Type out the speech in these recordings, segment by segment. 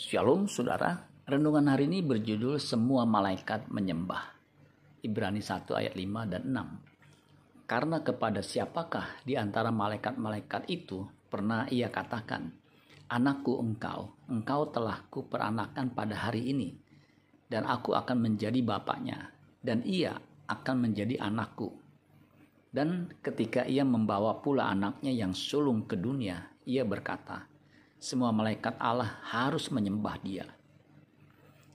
Shalom saudara, renungan hari ini berjudul Semua Malaikat Menyembah. Ibrani 1 ayat 5 dan 6. Karena kepada siapakah di antara malaikat-malaikat itu pernah ia katakan, Anakku engkau, engkau telah kuperanakan pada hari ini, dan aku akan menjadi bapaknya, dan ia akan menjadi anakku. Dan ketika ia membawa pula anaknya yang sulung ke dunia, ia berkata, semua malaikat Allah harus menyembah dia.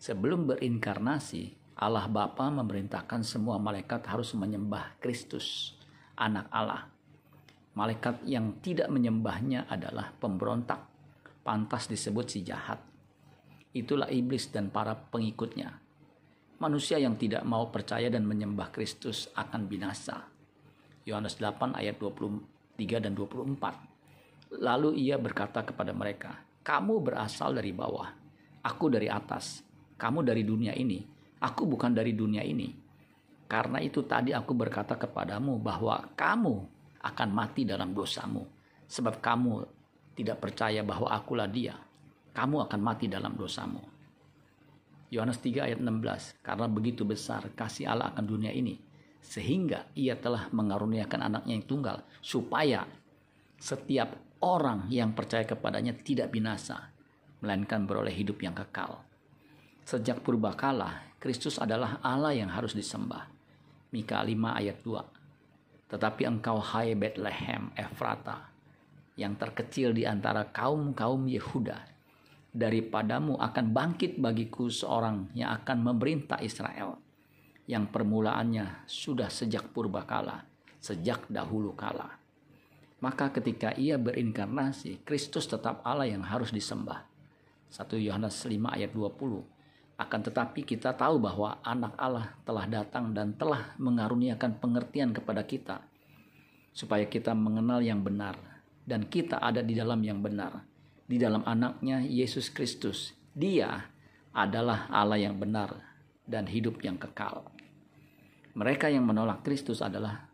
Sebelum berinkarnasi, Allah Bapa memerintahkan semua malaikat harus menyembah Kristus, anak Allah. Malaikat yang tidak menyembahnya adalah pemberontak, pantas disebut si jahat. Itulah iblis dan para pengikutnya. Manusia yang tidak mau percaya dan menyembah Kristus akan binasa. Yohanes 8 ayat 23 dan 24. Lalu ia berkata kepada mereka, "Kamu berasal dari bawah, aku dari atas. Kamu dari dunia ini, aku bukan dari dunia ini. Karena itu tadi aku berkata kepadamu bahwa kamu akan mati dalam dosamu, sebab kamu tidak percaya bahwa akulah Dia. Kamu akan mati dalam dosamu." Yohanes 3 ayat 16, karena begitu besar kasih Allah akan dunia ini, sehingga ia telah mengaruniakan anaknya yang tunggal, supaya setiap orang yang percaya kepadanya tidak binasa, melainkan beroleh hidup yang kekal. Sejak purbakala, Kristus adalah Allah yang harus disembah. Mika 5 ayat 2. Tetapi engkau hai Bethlehem Efrata, yang terkecil di antara kaum-kaum Yehuda, daripadamu akan bangkit bagiku seorang yang akan memerintah Israel, yang permulaannya sudah sejak purbakala, sejak dahulu kala maka ketika ia berinkarnasi, Kristus tetap Allah yang harus disembah. 1 Yohanes 5 ayat 20. Akan tetapi kita tahu bahwa anak Allah telah datang dan telah mengaruniakan pengertian kepada kita supaya kita mengenal yang benar dan kita ada di dalam yang benar di dalam anaknya Yesus Kristus. Dia adalah Allah yang benar dan hidup yang kekal. Mereka yang menolak Kristus adalah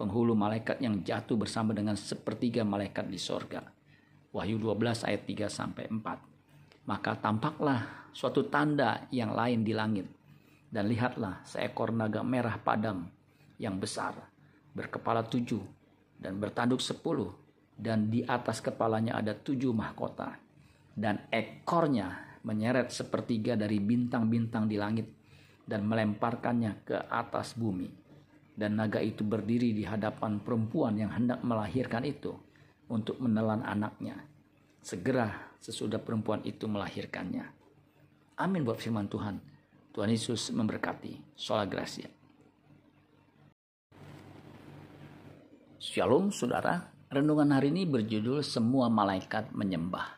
penghulu malaikat yang jatuh bersama dengan sepertiga malaikat di sorga. Wahyu 12 ayat 3 sampai 4. Maka tampaklah suatu tanda yang lain di langit. Dan lihatlah seekor naga merah padam yang besar, berkepala tujuh dan bertanduk sepuluh. Dan di atas kepalanya ada tujuh mahkota. Dan ekornya menyeret sepertiga dari bintang-bintang di langit dan melemparkannya ke atas bumi dan naga itu berdiri di hadapan perempuan yang hendak melahirkan itu untuk menelan anaknya. Segera sesudah perempuan itu melahirkannya. Amin buat firman Tuhan. Tuhan Yesus memberkati. Sola Gracia. Shalom saudara. Renungan hari ini berjudul Semua Malaikat Menyembah.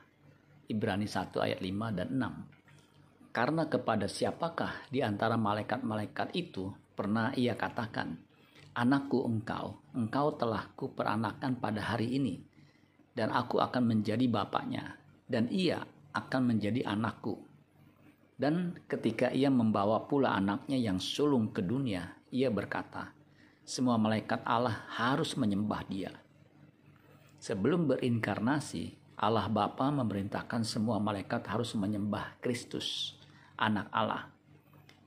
Ibrani 1 ayat 5 dan 6. Karena kepada siapakah di antara malaikat-malaikat itu pernah ia katakan, Anakku engkau, engkau telah kuperanakan pada hari ini, dan aku akan menjadi bapaknya, dan ia akan menjadi anakku. Dan ketika ia membawa pula anaknya yang sulung ke dunia, ia berkata, semua malaikat Allah harus menyembah dia. Sebelum berinkarnasi, Allah Bapa memerintahkan semua malaikat harus menyembah Kristus, anak Allah.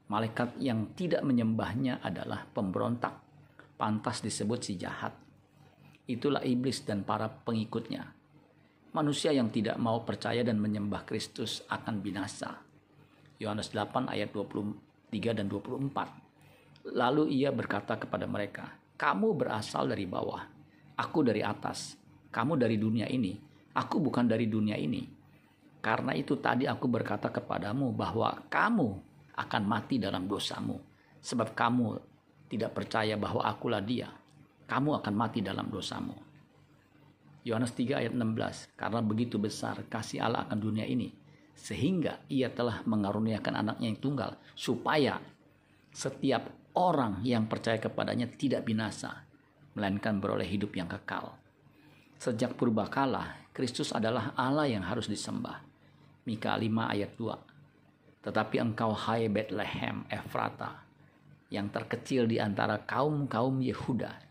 Malaikat yang tidak menyembahnya adalah pemberontak pantas disebut si jahat. Itulah iblis dan para pengikutnya. Manusia yang tidak mau percaya dan menyembah Kristus akan binasa. Yohanes 8 ayat 23 dan 24. Lalu ia berkata kepada mereka, "Kamu berasal dari bawah, aku dari atas. Kamu dari dunia ini, aku bukan dari dunia ini." Karena itu tadi aku berkata kepadamu bahwa kamu akan mati dalam dosamu, sebab kamu tidak percaya bahwa akulah dia, kamu akan mati dalam dosamu. Yohanes 3 ayat 16, karena begitu besar kasih Allah akan dunia ini, sehingga ia telah mengaruniakan anaknya yang tunggal, supaya setiap orang yang percaya kepadanya tidak binasa, melainkan beroleh hidup yang kekal. Sejak purbakala, Kristus adalah Allah yang harus disembah. Mika 5 ayat 2. Tetapi engkau hai Bethlehem Efrata, yang terkecil di antara kaum-kaum Yehuda.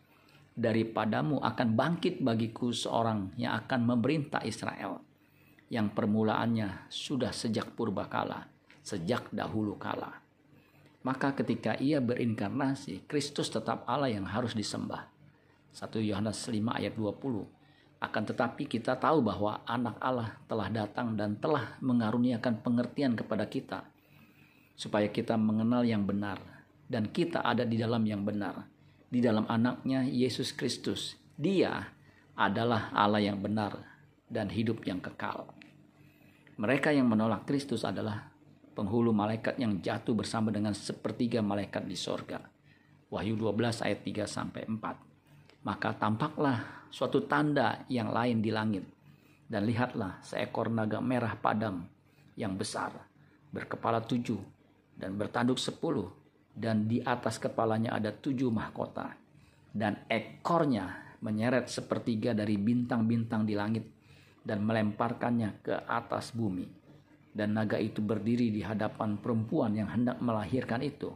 Daripadamu akan bangkit bagiku seorang yang akan memerintah Israel, yang permulaannya sudah sejak purbakala, sejak dahulu kala. Maka ketika ia berinkarnasi, Kristus tetap Allah yang harus disembah. 1 Yohanes 5 ayat 20. Akan tetapi kita tahu bahwa anak Allah telah datang dan telah mengaruniakan pengertian kepada kita supaya kita mengenal yang benar dan kita ada di dalam yang benar di dalam anaknya Yesus Kristus. Dia adalah Allah yang benar dan hidup yang kekal. Mereka yang menolak Kristus adalah penghulu malaikat yang jatuh bersama dengan sepertiga malaikat di sorga. Wahyu 12 ayat 3 sampai 4. Maka tampaklah suatu tanda yang lain di langit. Dan lihatlah seekor naga merah padam yang besar, berkepala tujuh dan bertanduk sepuluh dan di atas kepalanya ada tujuh mahkota, dan ekornya menyeret sepertiga dari bintang-bintang di langit dan melemparkannya ke atas bumi. Dan naga itu berdiri di hadapan perempuan yang hendak melahirkan itu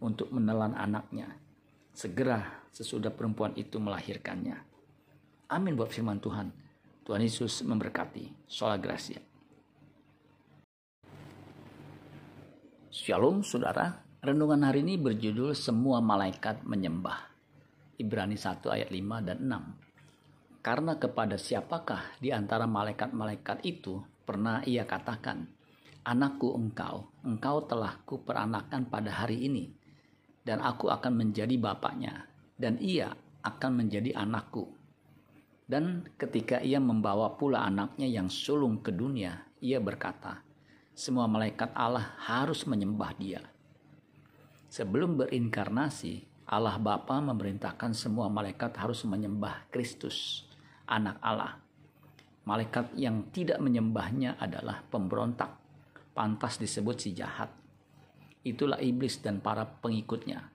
untuk menelan anaknya. Segera sesudah perempuan itu melahirkannya. Amin buat firman Tuhan. Tuhan Yesus memberkati. Sholat Gracia. Shalom saudara, Renungan hari ini berjudul Semua Malaikat Menyembah. Ibrani 1 ayat 5 dan 6. Karena kepada siapakah di antara malaikat-malaikat itu pernah ia katakan, Anakku engkau, engkau telah kuperanakan pada hari ini, dan aku akan menjadi bapaknya, dan ia akan menjadi anakku. Dan ketika ia membawa pula anaknya yang sulung ke dunia, ia berkata, semua malaikat Allah harus menyembah dia Sebelum berinkarnasi, Allah Bapa memerintahkan semua malaikat harus menyembah Kristus, anak Allah. Malaikat yang tidak menyembahnya adalah pemberontak, pantas disebut si jahat. Itulah iblis dan para pengikutnya.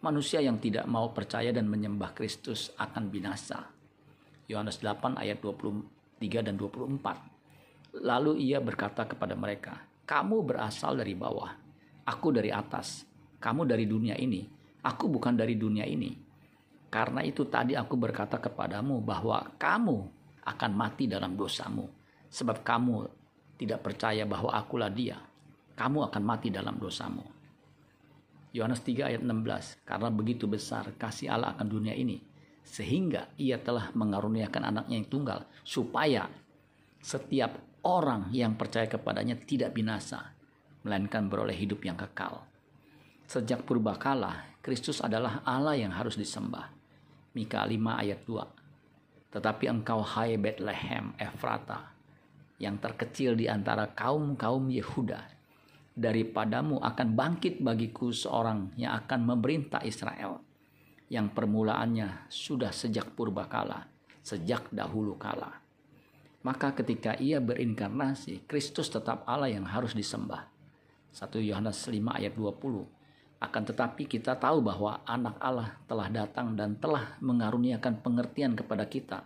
Manusia yang tidak mau percaya dan menyembah Kristus akan binasa. Yohanes 8 ayat 23 dan 24. Lalu ia berkata kepada mereka, "Kamu berasal dari bawah, aku dari atas." kamu dari dunia ini, aku bukan dari dunia ini. Karena itu tadi aku berkata kepadamu bahwa kamu akan mati dalam dosamu. Sebab kamu tidak percaya bahwa akulah dia. Kamu akan mati dalam dosamu. Yohanes 3 ayat 16. Karena begitu besar kasih Allah akan dunia ini. Sehingga ia telah mengaruniakan anaknya yang tunggal. Supaya setiap orang yang percaya kepadanya tidak binasa. Melainkan beroleh hidup yang kekal. Sejak purbakala, Kristus adalah Allah yang harus disembah. Mika 5 ayat 2. Tetapi engkau hai Bethlehem Efrata, yang terkecil di antara kaum-kaum Yehuda, daripadamu akan bangkit bagiku seorang yang akan memerintah Israel, yang permulaannya sudah sejak purbakala, sejak dahulu kala. Maka ketika ia berinkarnasi, Kristus tetap Allah yang harus disembah. 1 Yohanes 5 ayat 20 akan tetapi kita tahu bahwa anak Allah telah datang dan telah mengaruniakan pengertian kepada kita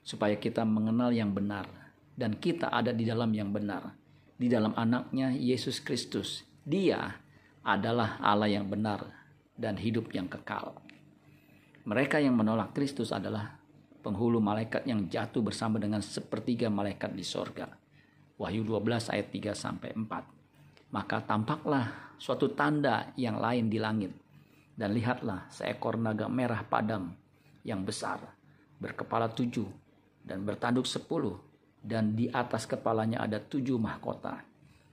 supaya kita mengenal yang benar dan kita ada di dalam yang benar di dalam anaknya Yesus Kristus. Dia adalah Allah yang benar dan hidup yang kekal. Mereka yang menolak Kristus adalah penghulu malaikat yang jatuh bersama dengan sepertiga malaikat di sorga. Wahyu 12 ayat 3 sampai 4 maka tampaklah suatu tanda yang lain di langit. Dan lihatlah seekor naga merah padam yang besar, berkepala tujuh dan bertanduk sepuluh, dan di atas kepalanya ada tujuh mahkota,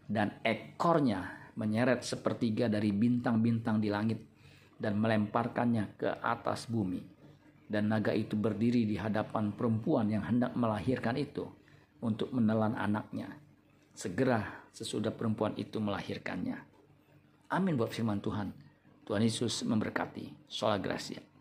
dan ekornya menyeret sepertiga dari bintang-bintang di langit dan melemparkannya ke atas bumi. Dan naga itu berdiri di hadapan perempuan yang hendak melahirkan itu untuk menelan anaknya. Segera sesudah perempuan itu melahirkannya. Amin buat firman Tuhan. Tuhan Yesus memberkati. Sholat Gracia.